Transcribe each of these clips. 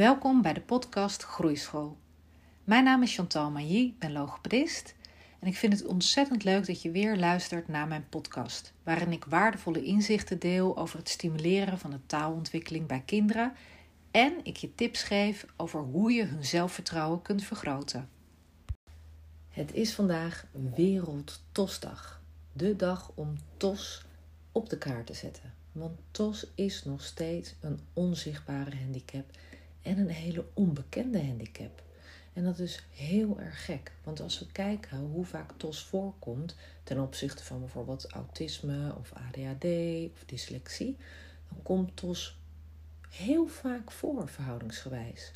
Welkom bij de podcast Groeischool. Mijn naam is Chantal Mailly, ik ben logopedist en ik vind het ontzettend leuk dat je weer luistert naar mijn podcast, waarin ik waardevolle inzichten deel over het stimuleren van de taalontwikkeling bij kinderen en ik je tips geef over hoe je hun zelfvertrouwen kunt vergroten. Het is vandaag Wereld TOSdag, de dag om TOS op de kaart te zetten. Want TOS is nog steeds een onzichtbare handicap en een hele onbekende handicap. En dat is heel erg gek, want als we kijken hoe vaak TOS voorkomt ten opzichte van bijvoorbeeld autisme of ADHD of dyslexie, dan komt TOS heel vaak voor, verhoudingsgewijs.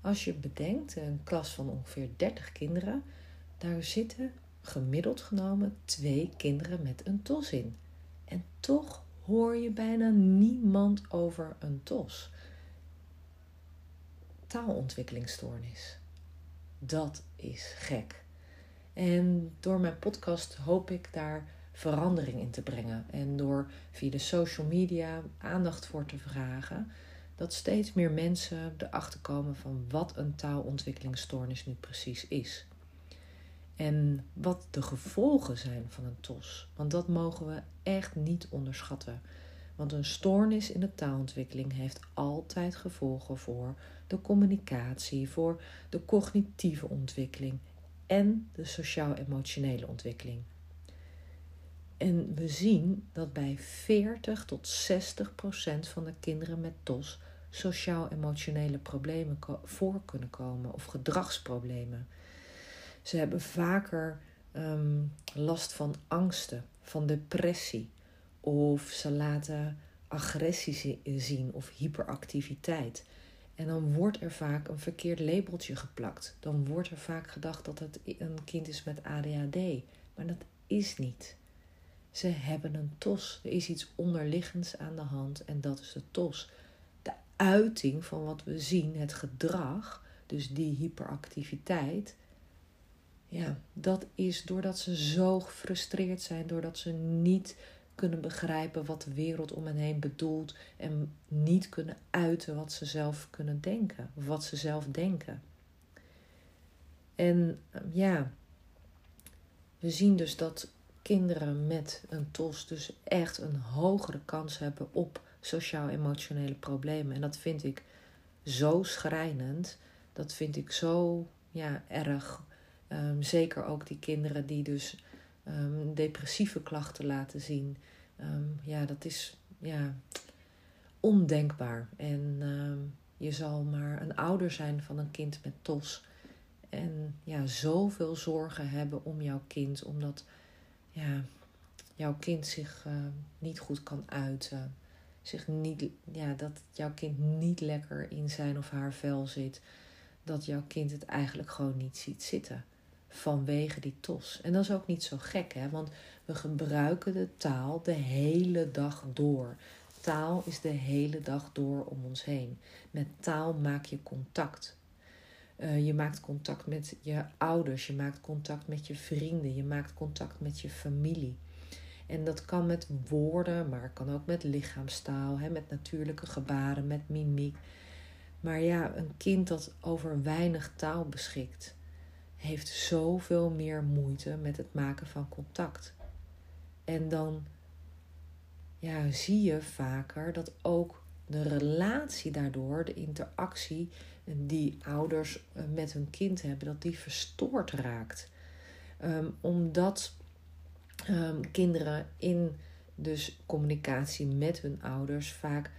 Als je bedenkt, een klas van ongeveer 30 kinderen, daar zitten gemiddeld genomen twee kinderen met een TOS in. En toch hoor je bijna niemand over een TOS taalontwikkelingsstoornis. Dat is gek. En door mijn podcast hoop ik daar verandering in te brengen. En door via de social media aandacht voor te vragen, dat steeds meer mensen erachter komen van wat een taalontwikkelingsstoornis nu precies is. En wat de gevolgen zijn van een TOS. Want dat mogen we echt niet onderschatten. Want een stoornis in de taalontwikkeling heeft altijd gevolgen voor de communicatie, voor de cognitieve ontwikkeling en de sociaal-emotionele ontwikkeling. En we zien dat bij 40 tot 60 procent van de kinderen met TOS sociaal-emotionele problemen voor kunnen komen of gedragsproblemen. Ze hebben vaker ehm, last van angsten, van depressie, of ze laten agressie zien of hyperactiviteit. En dan wordt er vaak een verkeerd labeltje geplakt. Dan wordt er vaak gedacht dat het een kind is met ADHD. Maar dat is niet. Ze hebben een TOS. Er is iets onderliggends aan de hand en dat is de TOS. De uiting van wat we zien, het gedrag, dus die hyperactiviteit. Ja, dat is doordat ze zo gefrustreerd zijn, doordat ze niet kunnen begrijpen wat de wereld om hen heen bedoelt en niet kunnen uiten wat ze zelf kunnen denken wat ze zelf denken. En ehm, ja, we zien dus dat kinderen met een TOS dus echt een hogere kans hebben op sociaal-emotionele problemen. En dat vind ik zo schrijnend. Dat vind ik zo ja, erg. Um, zeker ook die kinderen die dus um, depressieve klachten laten zien. Ehm, ja, dat is ja, ondenkbaar. En ehm, je zal maar een ouder zijn van een kind met TOS. En ja, zoveel zorgen hebben om jouw kind, omdat ja, jouw kind zich niet goed kan uiten. Zich niet, ja, dat jouw kind niet lekker in zijn of haar vel zit. Dat jouw kind het eigenlijk gewoon niet ziet zitten vanwege die tos. En dat is ook niet zo gek, hè? want we gebruiken de taal de hele dag door. Taal is de hele dag door om ons heen. Met taal maak je contact. Uh, je maakt contact met je ouders, je maakt contact met je vrienden, je maakt contact met je familie. En dat kan met woorden, maar kan ook met lichaamstaal, hè, met natuurlijke gebaren, met mimiek. Maar ja, een kind dat over weinig taal beschikt, heeft zoveel meer moeite met het maken van contact. En dan ja, zie je vaker dat ook de relatie daardoor, de interactie die ouders eh, met hun kind hebben, dat die verstoord raakt. Ehm, omdat um, kinderen in dus communicatie met hun ouders vaak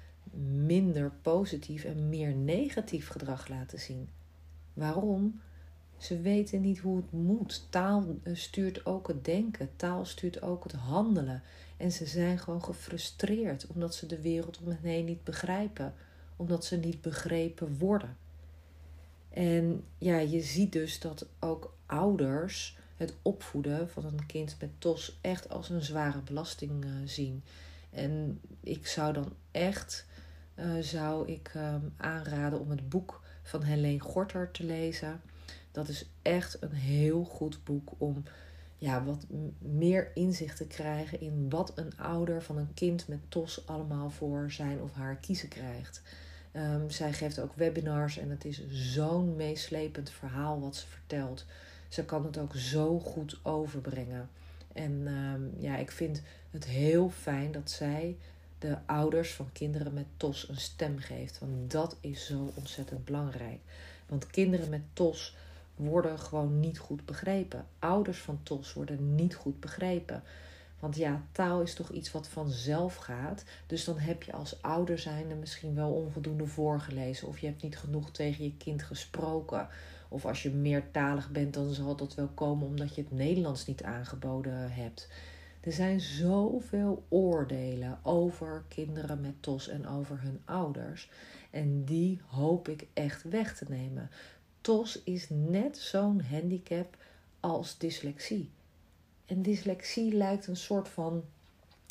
minder positief en meer negatief gedrag laten zien. Waarom? Ze weten niet hoe het moet. Taal eh, stuurt ook het denken, taal stuurt ook het handelen. En ze zijn gewoon gefrustreerd omdat ze de wereld om hen heen niet begrijpen, omdat ze niet begrepen worden. En ja, je ziet dus dat ook ouders het opvoeden van een kind met TOS echt als een zware belasting uh, zien. En ik zou dan echt uh, zou ik, uh, aanraden om het boek van Helene Gorter te lezen. Dat is echt een heel goed boek om ja, wat meer inzicht te krijgen in wat een ouder van een kind met TOS allemaal voor zijn of haar kiezen krijgt. Ehm, zij geeft ook webinars en het is zo'n meeslepend verhaal wat ze vertelt. Ze kan het ook zo goed overbrengen. En ehm, ja, ik vind het heel fijn dat zij de ouders van kinderen met TOS een stem geeft. Want dat is zo ontzettend belangrijk. Want kinderen met TOS worden gewoon niet goed begrepen. Ouders van TOS worden niet goed begrepen. Want ja, taal is toch iets wat vanzelf gaat. Dus dan heb je als ouder zijnde misschien wel onvoldoende voorgelezen. Of je hebt niet genoeg tegen je kind gesproken. Of als je meertalig bent, dan zal dat wel komen omdat je het Nederlands niet aangeboden hebt. Er zijn zoveel oordelen over kinderen met TOS en over hun ouders. En die hoop ik echt weg te nemen. TOS is net zo'n handicap als dyslexie. En dyslexie lijkt een soort van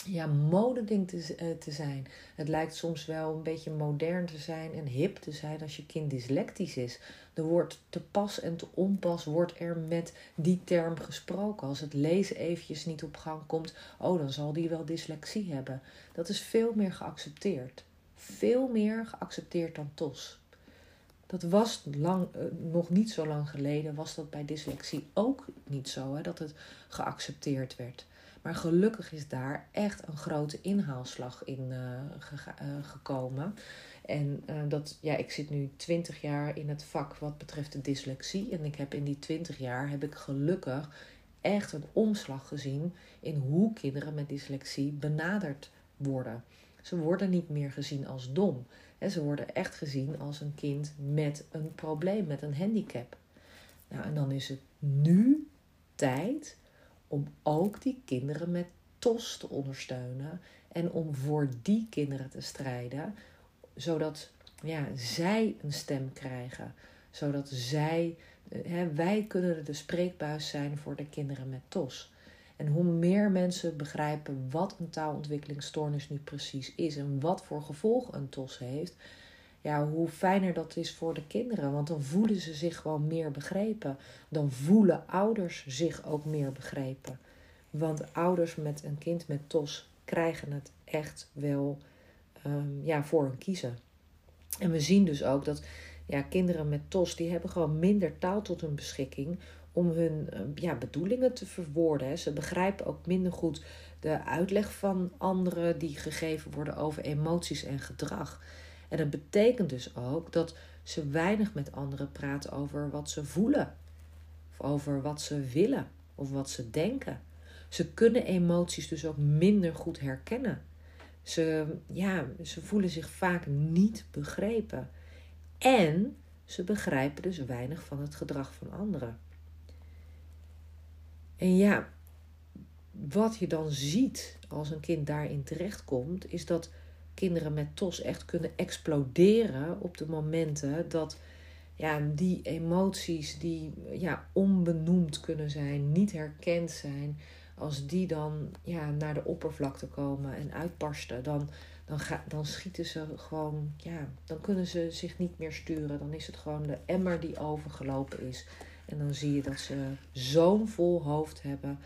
ja, modeding te, uh, te zijn. Het lijkt soms wel een beetje modern te zijn en hip te zijn als je kind dyslectisch is. Er wordt te pas en te onpas wordt er met die term gesproken. Als het lezen eventjes niet op gang komt, oh dan zal die wel dyslexie hebben. Dat is veel meer geaccepteerd. Veel meer geaccepteerd dan TOS. Dat was lang, uh, nog niet zo lang geleden, was dat bij dyslexie ook niet zo, hè, dat het geaccepteerd werd. Maar gelukkig is daar echt een grote inhaalslag in ge uh, gekomen. En dat, ja, ik zit nu 20 jaar in het vak wat betreft de dyslexie. En ik heb in die 20 jaar heb ik gelukkig echt een omslag gezien in hoe kinderen met dyslexie benaderd worden. Ze worden niet meer gezien als dom. Ze worden echt gezien als een kind met een probleem, met een handicap. Nou, en dan is het nu tijd om ook die kinderen met TOS te ondersteunen en om voor die kinderen te strijden, zodat ja, zij een stem krijgen, zodat zij, hè, wij kunnen de spreekbuis zijn voor de kinderen met TOS. En hoe meer mensen begrijpen wat een taalontwikkelingsstoornis nu precies is en wat voor gevolgen een TOS heeft, ja, hoe fijner dat is voor de kinderen. Want dan voelen ze zich gewoon meer begrepen. Dan voelen ouders zich ook meer begrepen. Want ouders met een kind met TOS krijgen het echt wel um, ja, voor hun kiezen. En we zien dus ook dat ja, kinderen met TOS, die hebben gewoon minder taal tot hun beschikking om hun ja, bedoelingen te verwoorden. Ze begrijpen ook minder goed de uitleg van anderen die gegeven worden over emoties en gedrag. En dat betekent dus ook dat ze weinig met anderen praten over wat ze voelen, of over wat ze willen of wat ze denken. Ze kunnen emoties dus ook minder goed herkennen. Ze, ja, ze voelen zich vaak niet begrepen. En ze begrijpen dus weinig van het gedrag van anderen. En ja, wat je dan ziet als een kind daarin terechtkomt, is dat kinderen met TOS echt kunnen exploderen op de momenten dat ja, die emoties die ja, onbenoemd kunnen zijn, niet herkend zijn, als die dan ja, naar de oppervlakte komen en uitbarsten, dan, dan, ga, dan schieten ze gewoon, ja, dan kunnen ze zich niet meer sturen. Dan is het gewoon de emmer die overgelopen is. En dan zie je dat ze zo'n vol hoofd hebben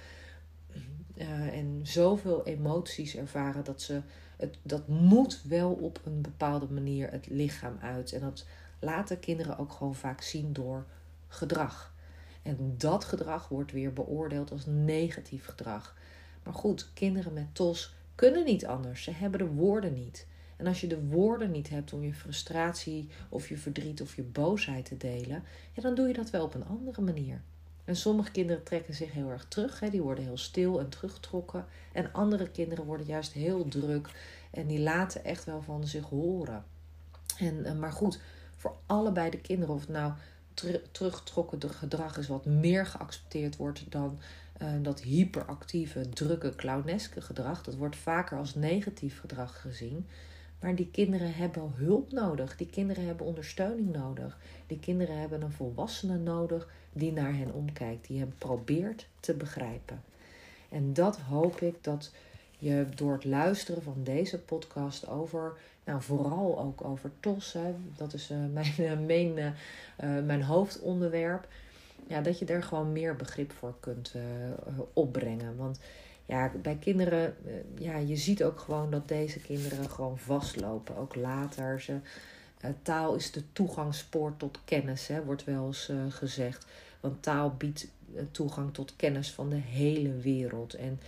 uh, en zoveel emoties ervaren dat ze het, dat moet wel op een bepaalde manier het lichaam uit. En dat laten kinderen ook gewoon vaak zien door gedrag. En dat gedrag wordt weer beoordeeld als negatief gedrag. Maar goed, kinderen met TOS kunnen niet anders. Ze hebben de woorden niet. En als je de woorden niet hebt om je frustratie of je verdriet of je boosheid te delen, ja, dan doe je dat wel op een andere manier. En sommige kinderen trekken zich heel erg terug, hè, die worden heel stil en teruggetrokken. En andere kinderen worden juist heel druk en die laten echt wel van zich horen. En, eh, maar goed, voor allebei de kinderen, of het nou teruggetrokken gedrag is wat meer geaccepteerd wordt dan uh, dat hyperactieve, drukke, clowneske gedrag. Dat wordt vaker als negatief gedrag gezien. Maar die kinderen hebben hulp nodig. Die kinderen hebben ondersteuning nodig. Die kinderen hebben een volwassene nodig die naar hen omkijkt, die hen probeert te begrijpen. En dat hoop ik dat je door het luisteren van deze podcast over, nou vooral ook over TOS, dat is uh, mijn, uh, mijn, uh, mijn hoofdonderwerp, ja, dat je er gewoon meer begrip voor kunt opbrengen. Want ja, bij kinderen, ja, je ziet ook gewoon dat deze kinderen gewoon vastlopen, ook later. Ze taal is de toegangspoort tot kennis, hè, wordt wel eens gezegd. Want taal biedt toegang tot kennis van de hele wereld. En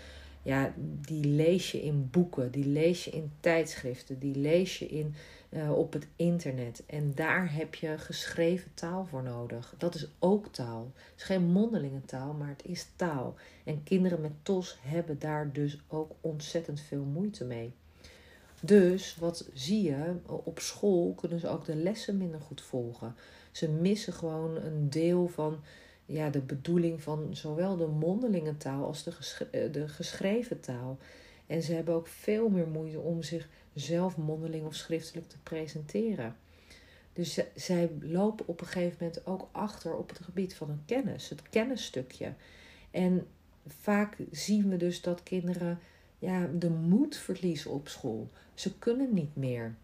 ja, die lees je in boeken, die lees je in tijdschriften, die lees je in, uh, op het internet. En daar heb je geschreven taal voor nodig. Dat is ook taal. Het is geen mondelinge taal, maar het is taal. En kinderen met TOS hebben daar dus ook ontzettend veel moeite mee. Dus wat zie je? Op school kunnen ze ook de lessen minder goed volgen. Ze missen gewoon een deel van ja, de bedoeling van zowel de mondelinge taal als de, eh, de geschreven taal. En ze hebben ook veel meer moeite om zichzelf mondeling of schriftelijk te presenteren. Dus zij lopen op een gegeven moment ook achter op het gebied van een kennis, het kennisstukje. En vaak zien we dus dat kinderen ja, de moed verliezen op school. Ze kunnen niet meer.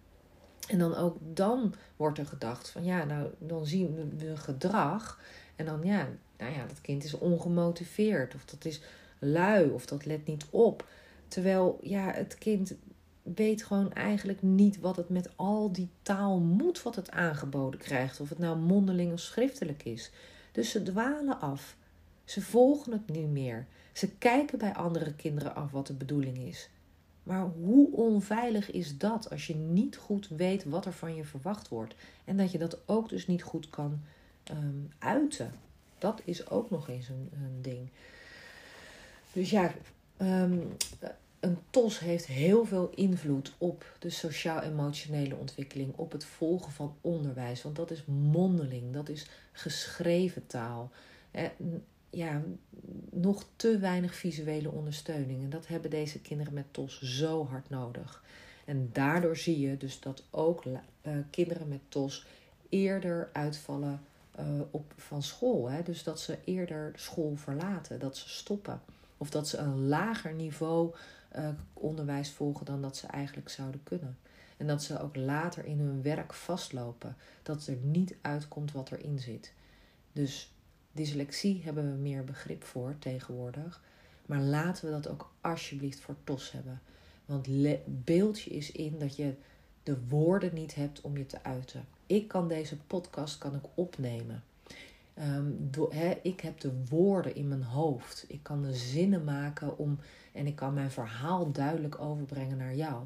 En dan ook dan wordt er gedacht van ja, nou dan zien we gedrag en dan ja, nou ja, dat kind is ongemotiveerd of dat is lui of dat let niet op. Terwijl ja, het kind weet gewoon eigenlijk niet wat het met al die taal moet wat het aangeboden krijgt. Of het nou mondeling of schriftelijk is. Dus ze dwalen af. Ze volgen het niet meer. Ze kijken bij andere kinderen af wat de bedoeling is. Maar hoe onveilig is dat als je niet goed weet wat er van je verwacht wordt en dat je dat ook dus niet goed kan um, uiten? Dat is ook nog eens een, een ding. Dus ja, um, een TOS heeft heel veel invloed op de sociaal-emotionele ontwikkeling, op het volgen van onderwijs. Want dat is mondeling, dat is geschreven taal. Ja, nog te weinig visuele ondersteuning. En dat hebben deze kinderen met TOS zo hard nodig. En daardoor zie je dus dat ook uh, kinderen met TOS eerder uitvallen op, van school. Hè? Dus dat ze eerder school verlaten, dat ze stoppen. Of dat ze een lager niveau uh, onderwijs volgen dan dat ze eigenlijk zouden kunnen. En dat ze ook later in hun werk vastlopen. Dat er niet uitkomt wat erin zit. Dus dyslexie hebben we meer begrip voor tegenwoordig. Maar laten we dat ook alsjeblieft voor TOS hebben. Want beeld je is in dat je de woorden niet hebt om je te uiten. Ik kan deze podcast kan ik opnemen. Um, ik heb de woorden in mijn hoofd. Ik kan de zinnen maken om en ik kan mijn verhaal duidelijk overbrengen naar jou.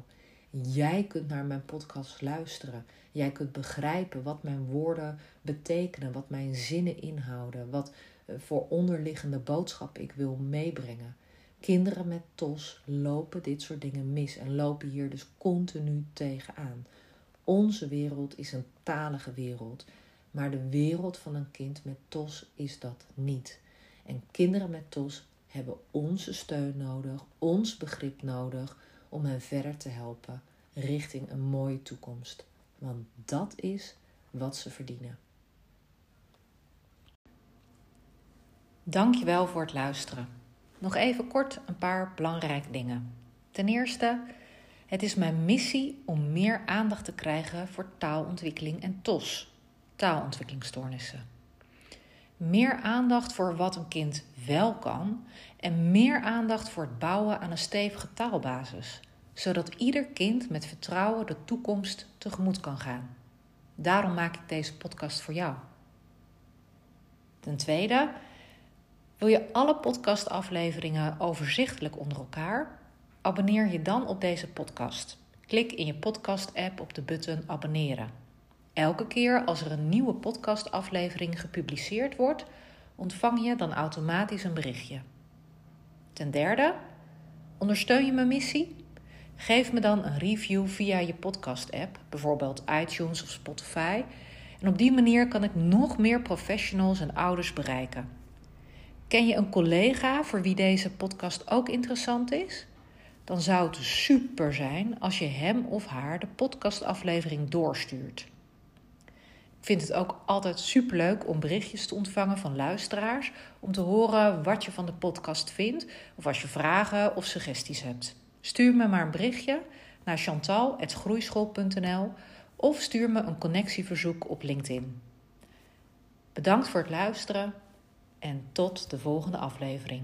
Jij kunt naar mijn podcast luisteren. Jij kunt begrijpen wat mijn woorden betekenen, wat mijn zinnen inhouden, wat eh, voor onderliggende boodschap ik wil meebrengen. Kinderen met TOS lopen dit soort dingen mis en lopen hier dus continu tegenaan. Onze wereld is een talige wereld, maar de wereld van een kind met TOS is dat niet. En kinderen met TOS hebben onze steun nodig, ons begrip nodig om hen verder te helpen richting een mooie toekomst. Want dat is wat ze verdienen. Dankjewel voor het luisteren. Nog even kort een paar belangrijke dingen. Ten eerste, het is mijn missie om meer aandacht te krijgen voor taalontwikkeling en TOS, taalontwikkelingsstoornissen. Meer aandacht voor wat een kind wel kan en meer aandacht voor het bouwen aan een stevige taalbasis, zodat ieder kind met vertrouwen de toekomst tegemoet kan gaan. Daarom maak ik deze podcast voor jou. Ten tweede, wil je alle podcastafleveringen overzichtelijk onder elkaar? Abonneer je dan op deze podcast. Klik in je podcast-app op de button abonneren. Elke keer als er een nieuwe podcastaflevering gepubliceerd wordt, ontvang je dan automatisch een berichtje. Ten derde, ondersteun je mijn missie? Geef me dan een review via je podcast-app, bijvoorbeeld iTunes of Spotify. En op die manier kan ik nog meer professionals en ouders bereiken. Ken je een collega voor wie deze podcast ook interessant is? Dan zou het super zijn als je hem of haar de podcastaflevering doorstuurt. Ik vind het ook altijd superleuk om berichtjes te ontvangen van luisteraars. Om te horen wat je van de podcast vindt. Of als je vragen of suggesties hebt. Stuur me maar een berichtje naar chantal.groeischool.nl of stuur me een connectieverzoek op LinkedIn. Bedankt voor het luisteren en tot de volgende aflevering.